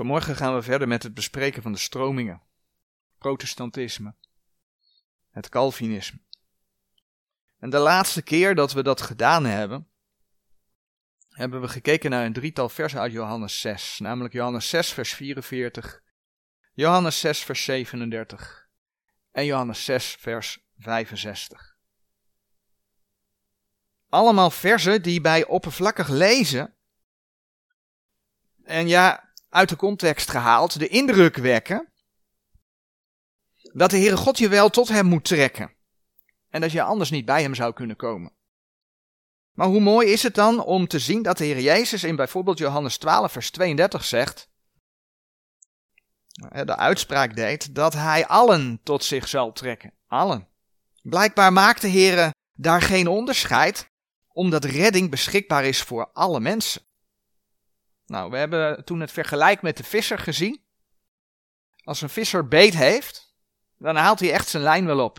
Vanmorgen gaan we verder met het bespreken van de stromingen. Protestantisme. Het Calvinisme. En de laatste keer dat we dat gedaan hebben, hebben we gekeken naar een drietal versen uit Johannes 6. Namelijk Johannes 6, vers 44, Johannes 6, vers 37 en Johannes 6, vers 65. Allemaal versen die bij oppervlakkig lezen en ja, uit de context gehaald, de indruk wekken dat de Heere God je wel tot hem moet trekken en dat je anders niet bij hem zou kunnen komen. Maar hoe mooi is het dan om te zien dat de Heer Jezus in bijvoorbeeld Johannes 12, vers 32 zegt, de uitspraak deed, dat hij allen tot zich zal trekken. Allen. Blijkbaar maakt de Heer daar geen onderscheid, omdat redding beschikbaar is voor alle mensen. Nou, we hebben toen het vergelijk met de visser gezien. Als een visser beet heeft, dan haalt hij echt zijn lijn wel op.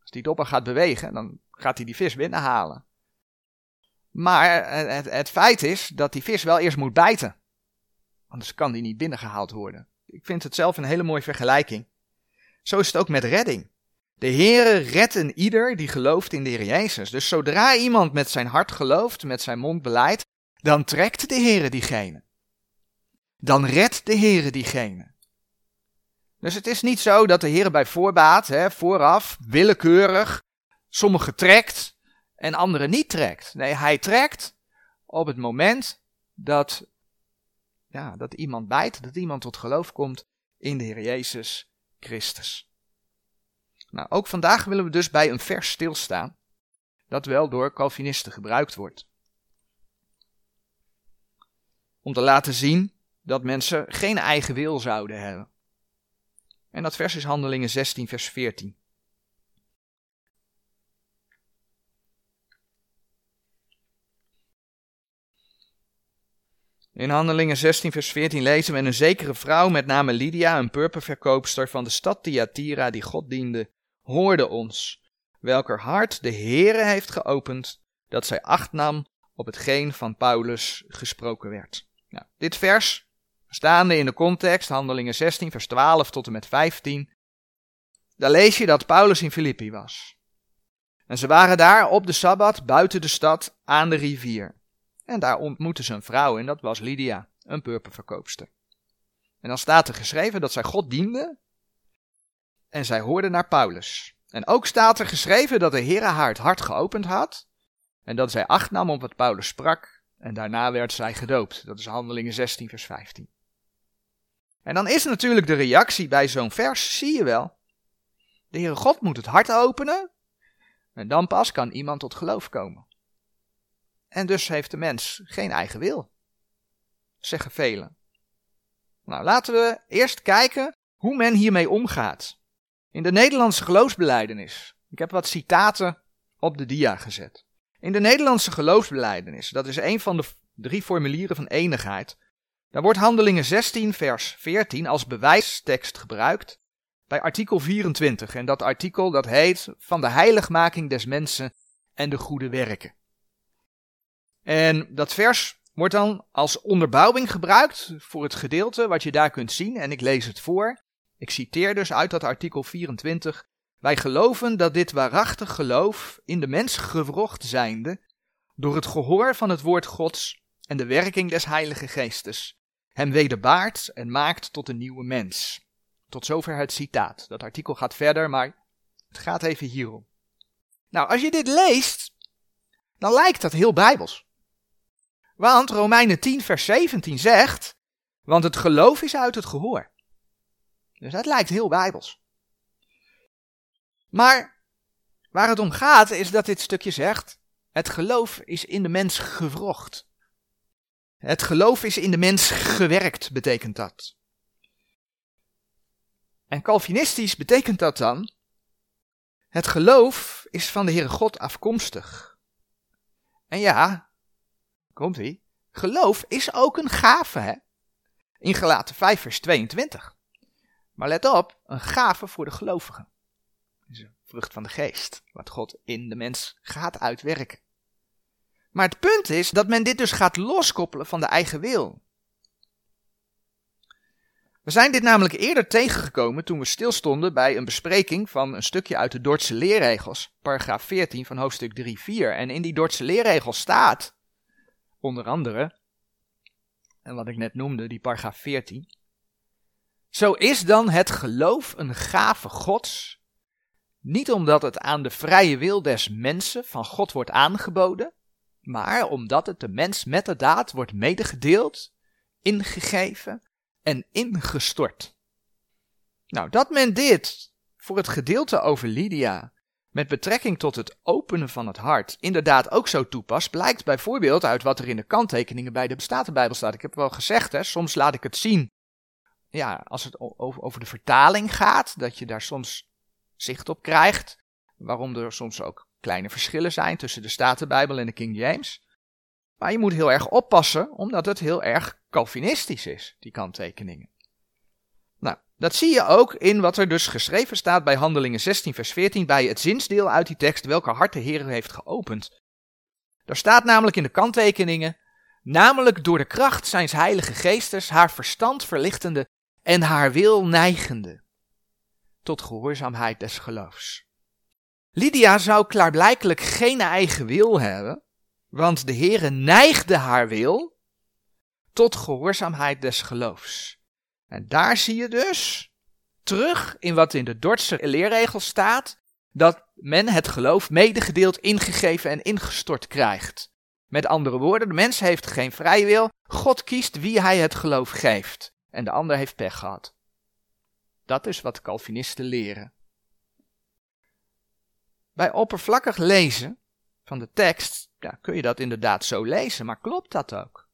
Als die dopper gaat bewegen, dan gaat hij die vis binnenhalen. Maar het, het, feit is dat die vis wel eerst moet bijten. Anders kan die niet binnengehaald worden. Ik vind het zelf een hele mooie vergelijking. Zo is het ook met redding. De Heere redt een ieder die gelooft in de Heer Jezus. Dus zodra iemand met zijn hart gelooft, met zijn mond beleidt, dan trekt de Heere diegene. Dan redt de Heere diegene. Dus het is niet zo dat de Heer bij voorbaat, hè, vooraf, willekeurig, sommigen trekt en anderen niet trekt. Nee, hij trekt op het moment dat, ja, dat iemand bijt, dat iemand tot geloof komt in de Heer Jezus Christus. Nou, ook vandaag willen we dus bij een vers stilstaan, dat wel door Calvinisten gebruikt wordt. Om te laten zien dat mensen geen eigen wil zouden hebben. En dat vers is Handelingen 16, vers 14. In Handelingen 16, vers 14 lezen we: En een zekere vrouw met name Lydia, een purperverkoopster van de stad Thyatira, die God diende, hoorde ons, welker hart de Heere heeft geopend, dat zij acht nam op hetgeen van Paulus gesproken werd. Nou, dit vers Staande in de context, handelingen 16, vers 12 tot en met 15, daar lees je dat Paulus in Filippi was. En ze waren daar op de Sabbat buiten de stad aan de rivier. En daar ontmoetten ze een vrouw en dat was Lydia, een purperverkoopster. En dan staat er geschreven dat zij God diende en zij hoorde naar Paulus. En ook staat er geschreven dat de Heere haar het hart geopend had en dat zij acht nam op wat Paulus sprak en daarna werd zij gedoopt. Dat is handelingen 16 vers 15. En dan is natuurlijk de reactie bij zo'n vers, zie je wel. De Heere God moet het hart openen en dan pas kan iemand tot geloof komen. En dus heeft de mens geen eigen wil, zeggen velen. Nou, laten we eerst kijken hoe men hiermee omgaat. In de Nederlandse geloofsbeleidenis, ik heb wat citaten op de dia gezet. In de Nederlandse geloofsbeleidenis, dat is een van de drie formulieren van enigheid, daar wordt Handelingen 16, vers 14 als bewijstekst gebruikt bij artikel 24. En dat artikel dat heet van de heiligmaking des mensen en de goede werken. En dat vers wordt dan als onderbouwing gebruikt voor het gedeelte wat je daar kunt zien. En ik lees het voor. Ik citeer dus uit dat artikel 24. Wij geloven dat dit waarachtig geloof in de mens gewrocht zijnde, door het gehoor van het woord Gods en de werking des Heilige Geestes, hem wederbaart en maakt tot een nieuwe mens. Tot zover het citaat. Dat artikel gaat verder, maar het gaat even hierom. Nou, als je dit leest, dan lijkt dat heel bijbels. Want Romeinen 10, vers 17 zegt, want het geloof is uit het gehoor. Dus dat lijkt heel bijbels. Maar waar het om gaat is dat dit stukje zegt, het geloof is in de mens gewrocht. Het geloof is in de mens gewerkt, betekent dat. En Calvinistisch betekent dat dan, het geloof is van de Heere God afkomstig. En ja, komt ie, geloof is ook een gave, hè? In Gelaten 5 vers 22. Maar let op, een gave voor de gelovigen. Is een vrucht van de geest, wat God in de mens gaat uitwerken. Maar het punt is dat men dit dus gaat loskoppelen van de eigen wil. We zijn dit namelijk eerder tegengekomen toen we stilstonden bij een bespreking van een stukje uit de Dordtse leerregels, paragraaf 14 van hoofdstuk 3-4. En in die Dordtse leerregels staat, onder andere, en wat ik net noemde, die paragraaf 14. Zo is dan het geloof een gave Gods, niet omdat het aan de vrije wil des mensen van God wordt aangeboden, maar omdat het de mens met de daad wordt medegedeeld, ingegeven en ingestort. Nou, dat men dit voor het gedeelte over Lydia met betrekking tot het openen van het hart inderdaad ook zo toepast, blijkt bijvoorbeeld uit wat er in de kanttekeningen bij de Statenbijbel staat. Ik heb wel gezegd, hè, soms laat ik het zien, ja, als het over, over de vertaling gaat, dat je daar soms zicht op krijgt, waarom er soms ook kleine verschillen zijn tussen de Statenbijbel en de King James. Maar je moet heel erg oppassen, omdat het heel erg Calvinistisch is, die kanttekeningen. Nou, dat zie je ook in wat er dus geschreven staat bij Handelingen 16, vers 14, bij het zinsdeel uit die tekst, welke hart de Heer heeft geopend. Daar staat namelijk in de kanttekeningen, namelijk door de kracht zijns heilige geestes haar verstand verlichtende en haar wil neigende, tot gehoorzaamheid des geloofs. Lydia zou klaarblijkelijk geen eigen wil hebben, want de Heere neigde haar wil tot gehoorzaamheid des geloofs. En daar zie je dus terug in wat in de Dordtse leerregel staat, dat men het geloof medegedeeld, ingegeven en ingestort krijgt. Met andere woorden, de mens heeft geen vrije wil, God kiest wie hij het geloof geeft. En de ander heeft pech gehad. Dat is wat Calvinisten leren. Bij oppervlakkig lezen van de tekst ja, kun je dat inderdaad zo lezen, maar klopt dat ook?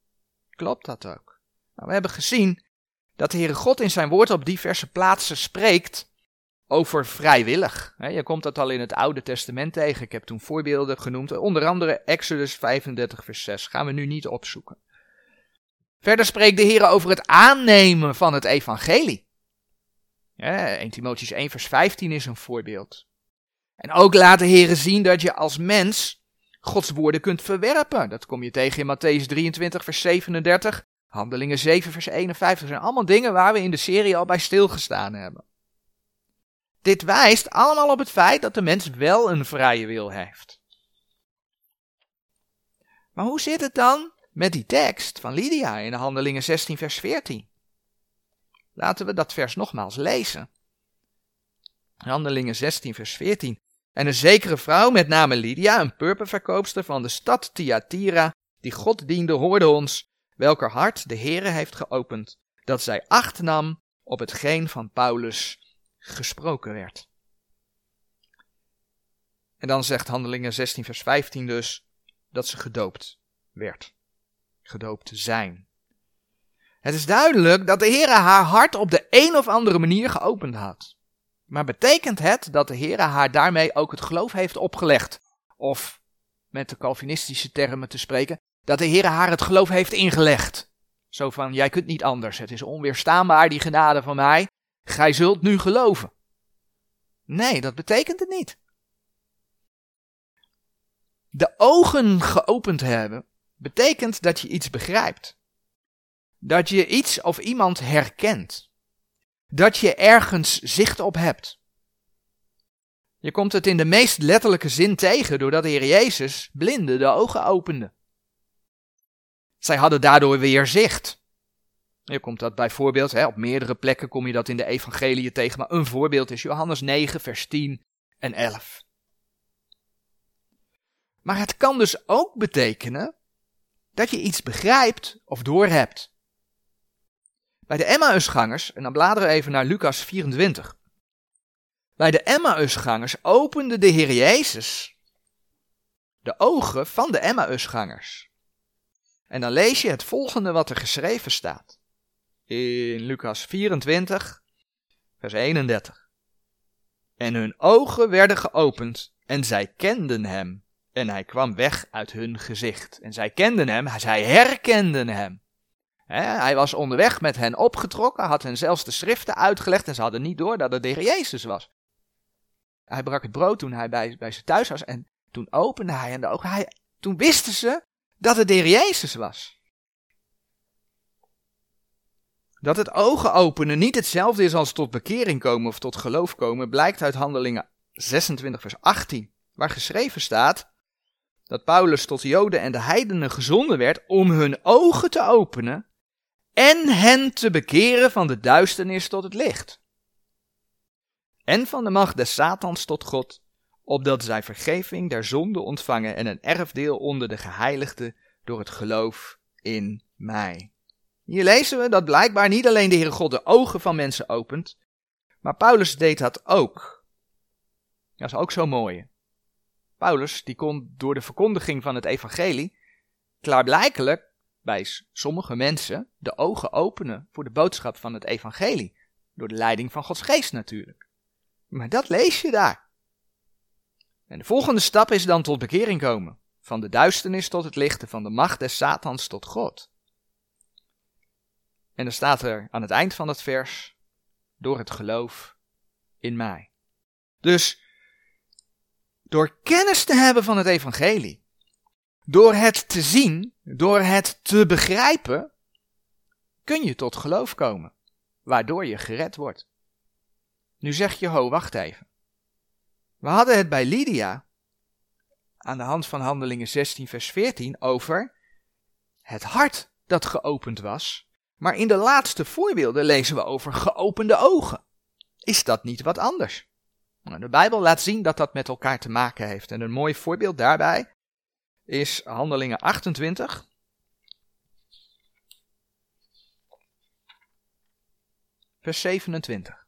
Klopt dat ook? Nou, we hebben gezien dat de Heere God in zijn woord op diverse plaatsen spreekt over vrijwillig. Je komt dat al in het Oude Testament tegen. Ik heb toen voorbeelden genoemd, onder andere Exodus 35, vers 6. Gaan we nu niet opzoeken. Verder spreekt de Heer over het aannemen van het evangelie. Ja, 1 Timotheüs 1 vers 15 is een voorbeeld. En ook laat de Heer zien dat je als mens Gods woorden kunt verwerpen. Dat kom je tegen in Matthäus 23 vers 37, Handelingen 7 vers 51. Dat zijn allemaal dingen waar we in de serie al bij stilgestaan hebben. Dit wijst allemaal op het feit dat de mens wel een vrije wil heeft. Maar hoe zit het dan met die tekst van Lydia in de Handelingen 16 vers 14? Laten we dat vers nogmaals lezen. Handelingen 16 vers 14. En een zekere vrouw met name Lydia, een purperverkoopster van de stad Thyatira, die God diende, hoorde ons, welker hart de Heere heeft geopend, dat zij acht nam op hetgeen van Paulus gesproken werd. En dan zegt Handelingen 16 vers 15 dus, dat ze gedoopt werd. Gedoopt zijn. Het is duidelijk dat de Heere haar hart op de een of andere manier geopend had. Maar betekent het dat de Heer haar daarmee ook het geloof heeft opgelegd? Of, met de Calvinistische termen te spreken, dat de Heer haar het geloof heeft ingelegd? Zo van, jij kunt niet anders, het is onweerstaanbaar die genade van mij, gij zult nu geloven. Nee, dat betekent het niet. De ogen geopend hebben betekent dat je iets begrijpt. Dat je iets of iemand herkent dat je ergens zicht op hebt. Je komt het in de meest letterlijke zin tegen doordat de Heer Jezus blinden de ogen opende. Zij hadden daardoor weer zicht. Je komt dat bijvoorbeeld, hè, op meerdere plekken kom je dat in de evangelie tegen, maar een voorbeeld is Johannes 9, vers 10 en 11. Maar het kan dus ook betekenen dat je iets begrijpt of doorhebt. Bij de Emmausgangers, en dan bladeren we even naar Lucas 24. Bij de Emmausgangers opende de Heer Jezus de ogen van de Emmausgangers. En dan lees je het volgende wat er geschreven staat. In Lucas 24, vers 31. En hun ogen werden geopend en zij kenden hem. En hij kwam weg uit hun gezicht. En zij kenden hem, zij herkenden hem hij was onderweg met hen opgetrokken, had hen zelfs de schriften uitgelegd en ze hadden niet door dat het de Jezus was. Hij brak het brood toen hij bij, bij ze thuis was en toen opende hij hen de ogen. Hij, toen wisten ze dat het de Jezus was. Dat het ogen openen niet hetzelfde is als tot bekering komen of tot geloof komen, blijkt uit Handelingen 26, vers 18, waar geschreven staat dat Paulus tot de Joden en de heidenen gezonden werd om hun ogen te openen en hen te bekeren van de duisternis tot het licht. En van de macht des Satans tot God, opdat zij vergeving der zonde ontvangen en een erfdeel onder de geheiligden door het geloof in mij. Hier lezen we dat blijkbaar niet alleen de Heere God de ogen van mensen opent, maar Paulus deed dat ook. Dat is ook zo mooi. Paulus die kon door de verkondiging van het evangelie klaarblijkelijk bij sommige mensen de ogen openen voor de boodschap van het evangelie. Door de leiding van Gods geest natuurlijk. Maar dat lees je daar. En de volgende stap is dan tot bekering komen. Van de duisternis tot het lichte, van de macht des Satans tot God. En dan staat er aan het eind van het vers, door het geloof in mij. Dus door kennis te hebben van het evangelie, door het te zien, door het te begrijpen, kun je tot geloof komen, waardoor je gered wordt. Nu zeg je, ho, wacht even. We hadden het bij Lydia, aan de hand van Handelingen 16, vers 14, over het hart dat geopend was. Maar in de laatste voorbeelden lezen we over geopende ogen. Is dat niet wat anders? Nou, de Bijbel laat zien dat dat met elkaar te maken heeft. En een mooi voorbeeld daarbij is Handelingen 28. Vers 27.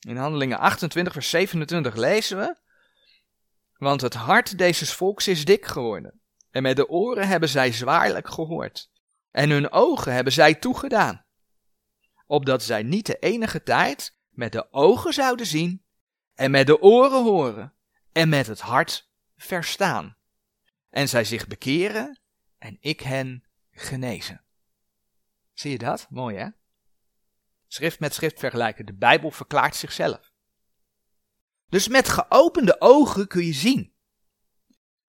In Handelingen 28, vers 27 lezen we. Want het hart deze volks is dik geworden. En met de oren hebben zij zwaarlijk gehoord. En hun ogen hebben zij toegedaan. Opdat zij niet de enige tijd met de ogen zouden zien. En met de oren horen. En met het hart verstaan. En zij zich bekeren. En ik hen genezen. Zie je dat? Mooi hè? Schrift met schrift vergelijken. De Bijbel verklaart zichzelf. Dus met geopende ogen kun je zien.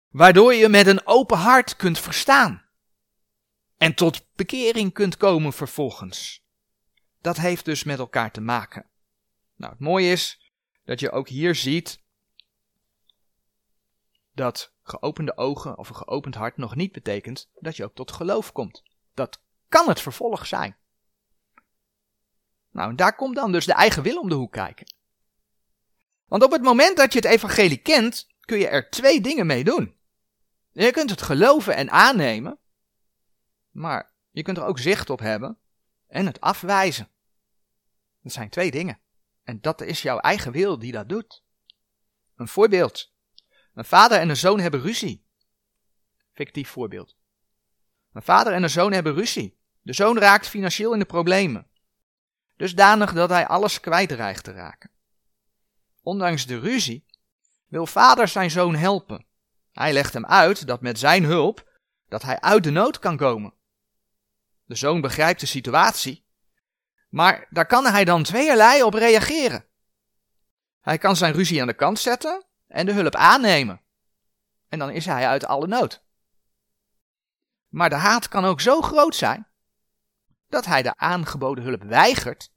Waardoor je met een open hart kunt verstaan. En tot bekering kunt komen vervolgens. Dat heeft dus met elkaar te maken. Nou, het mooie is dat je ook hier ziet dat geopende ogen of een geopend hart nog niet betekent dat je ook tot geloof komt. Dat kan het vervolg zijn. Nou, daar komt dan dus de eigen wil om de hoek kijken. Want op het moment dat je het evangelie kent, kun je er twee dingen mee doen. Je kunt het geloven en aannemen, maar je kunt er ook zicht op hebben en het afwijzen. Dat zijn twee dingen. En dat is jouw eigen wil die dat doet. Een voorbeeld. Een vader en een zoon hebben ruzie. Fictief voorbeeld. Een vader en een zoon hebben ruzie. De zoon raakt financieel in de problemen. Dusdanig dat hij alles kwijt dreigt te raken. Ondanks de ruzie wil vader zijn zoon helpen. Hij legt hem uit dat met zijn hulp dat hij uit de nood kan komen. De zoon begrijpt de situatie, maar daar kan hij dan tweeërlei op reageren. Hij kan zijn ruzie aan de kant zetten en de hulp aannemen. En dan is hij uit alle nood. Maar de haat kan ook zo groot zijn dat hij de aangeboden hulp weigert.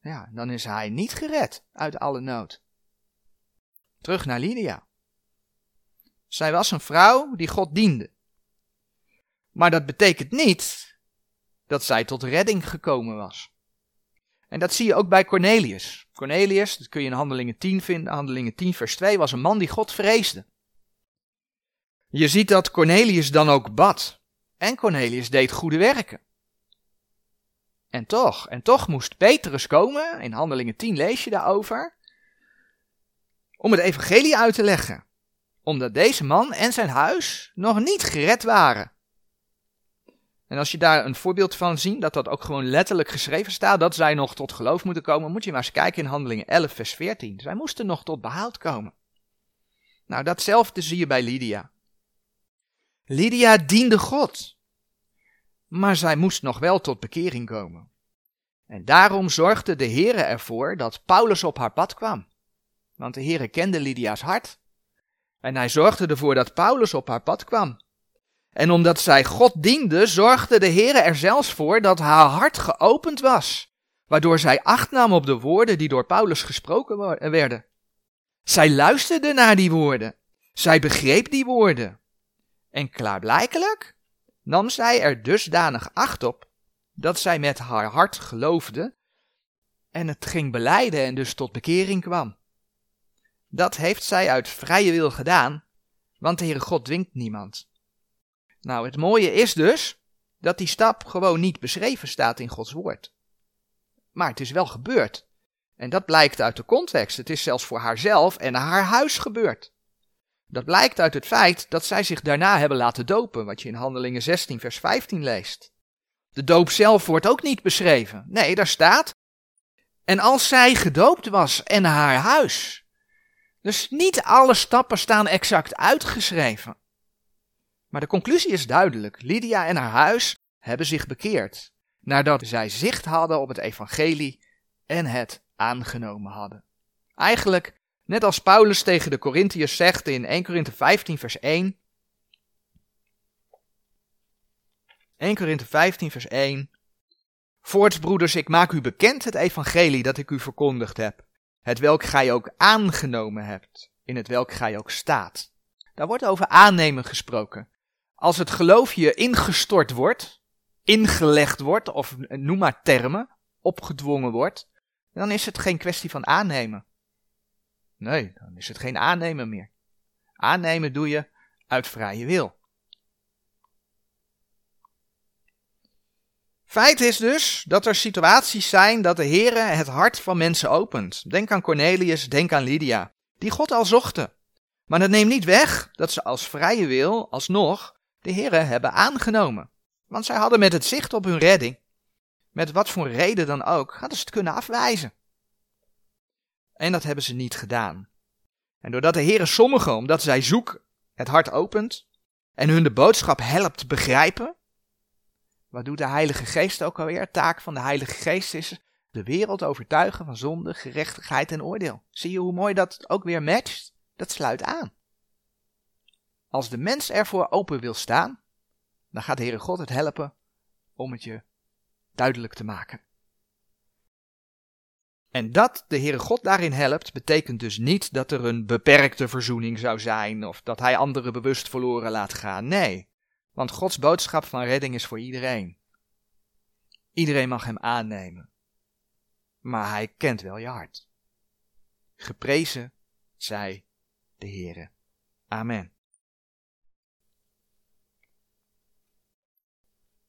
Ja, dan is hij niet gered uit alle nood. Terug naar Lydia. Zij was een vrouw die God diende. Maar dat betekent niet dat zij tot redding gekomen was. En dat zie je ook bij Cornelius. Cornelius, dat kun je in Handelingen 10 vinden, Handelingen 10 vers 2, was een man die God vreesde. Je ziet dat Cornelius dan ook bad. En Cornelius deed goede werken. En toch, en toch moest Petrus komen, in Handelingen 10 lees je daarover, om het evangelie uit te leggen. Omdat deze man en zijn huis nog niet gered waren. En als je daar een voorbeeld van ziet, dat dat ook gewoon letterlijk geschreven staat, dat zij nog tot geloof moeten komen, moet je maar eens kijken in Handelingen 11, vers 14. Zij moesten nog tot behoud komen. Nou, datzelfde zie je bij Lydia. Lydia diende God, maar zij moest nog wel tot bekering komen. En daarom zorgde de Heere ervoor dat Paulus op haar pad kwam. Want de Heere kende Lydia's hart. En hij zorgde ervoor dat Paulus op haar pad kwam. En omdat zij God diende, zorgde de Heere er zelfs voor dat haar hart geopend was, waardoor zij acht nam op de woorden die door Paulus gesproken werden. Zij luisterde naar die woorden. Zij begreep die woorden. En klaarblijkelijk nam zij er dusdanig acht op dat zij met haar hart geloofde en het ging beleiden en dus tot bekering kwam. Dat heeft zij uit vrije wil gedaan, want de Heere God dwingt niemand. Nou, het mooie is dus dat die stap gewoon niet beschreven staat in Gods woord. Maar het is wel gebeurd. En dat blijkt uit de context. Het is zelfs voor haarzelf en haar huis gebeurd. Dat blijkt uit het feit dat zij zich daarna hebben laten dopen, wat je in Handelingen 16, vers 15 leest. De doop zelf wordt ook niet beschreven. Nee, daar staat. En als zij gedoopt was en haar huis. Dus niet alle stappen staan exact uitgeschreven. Maar de conclusie is duidelijk. Lydia en haar huis hebben zich bekeerd. Nadat zij zicht hadden op het evangelie en het aangenomen hadden. Eigenlijk net als Paulus tegen de Corinthiërs zegt in 1 Korinthe 15 vers 1. 1 Korinthe 15 vers 1. Voorts broeders, ik maak u bekend het evangelie dat ik u verkondigd heb, het welk gij ook aangenomen hebt, in het welk gij ook staat. Daar wordt over aannemen gesproken. Als het geloof je ingestort wordt, ingelegd wordt, of noem maar termen, opgedwongen wordt, dan is het geen kwestie van aannemen. Nee, dan is het geen aannemen meer. Aannemen doe je uit vrije wil. Feit is dus dat er situaties zijn dat de Heere het hart van mensen opent. Denk aan Cornelius, denk aan Lydia, die God al zochten. Maar dat neemt niet weg dat ze als vrije wil, alsnog, de Heere hebben aangenomen. Want zij hadden met het zicht op hun redding met wat voor reden dan ook, hadden ze het kunnen afwijzen. En dat hebben ze niet gedaan. En doordat de Heer sommigen, omdat zij zoek, het hart opent en hun de boodschap helpt begrijpen, wat doet de Heilige Geest ook alweer? Taak van de Heilige Geest is de wereld overtuigen van zonde, gerechtigheid en oordeel. Zie je hoe mooi dat ook weer matcht? Dat sluit aan. Als de mens ervoor open wil staan, dan gaat de Heere God het helpen om het je duidelijk te maken. En dat de Heere God daarin helpt, betekent dus niet dat er een beperkte verzoening zou zijn of dat hij anderen bewust verloren laat gaan. Nee, want Gods boodschap van redding is voor iedereen. Iedereen mag hem aannemen. Maar hij kent wel je hart. Geprezen zij de Heere. Amen.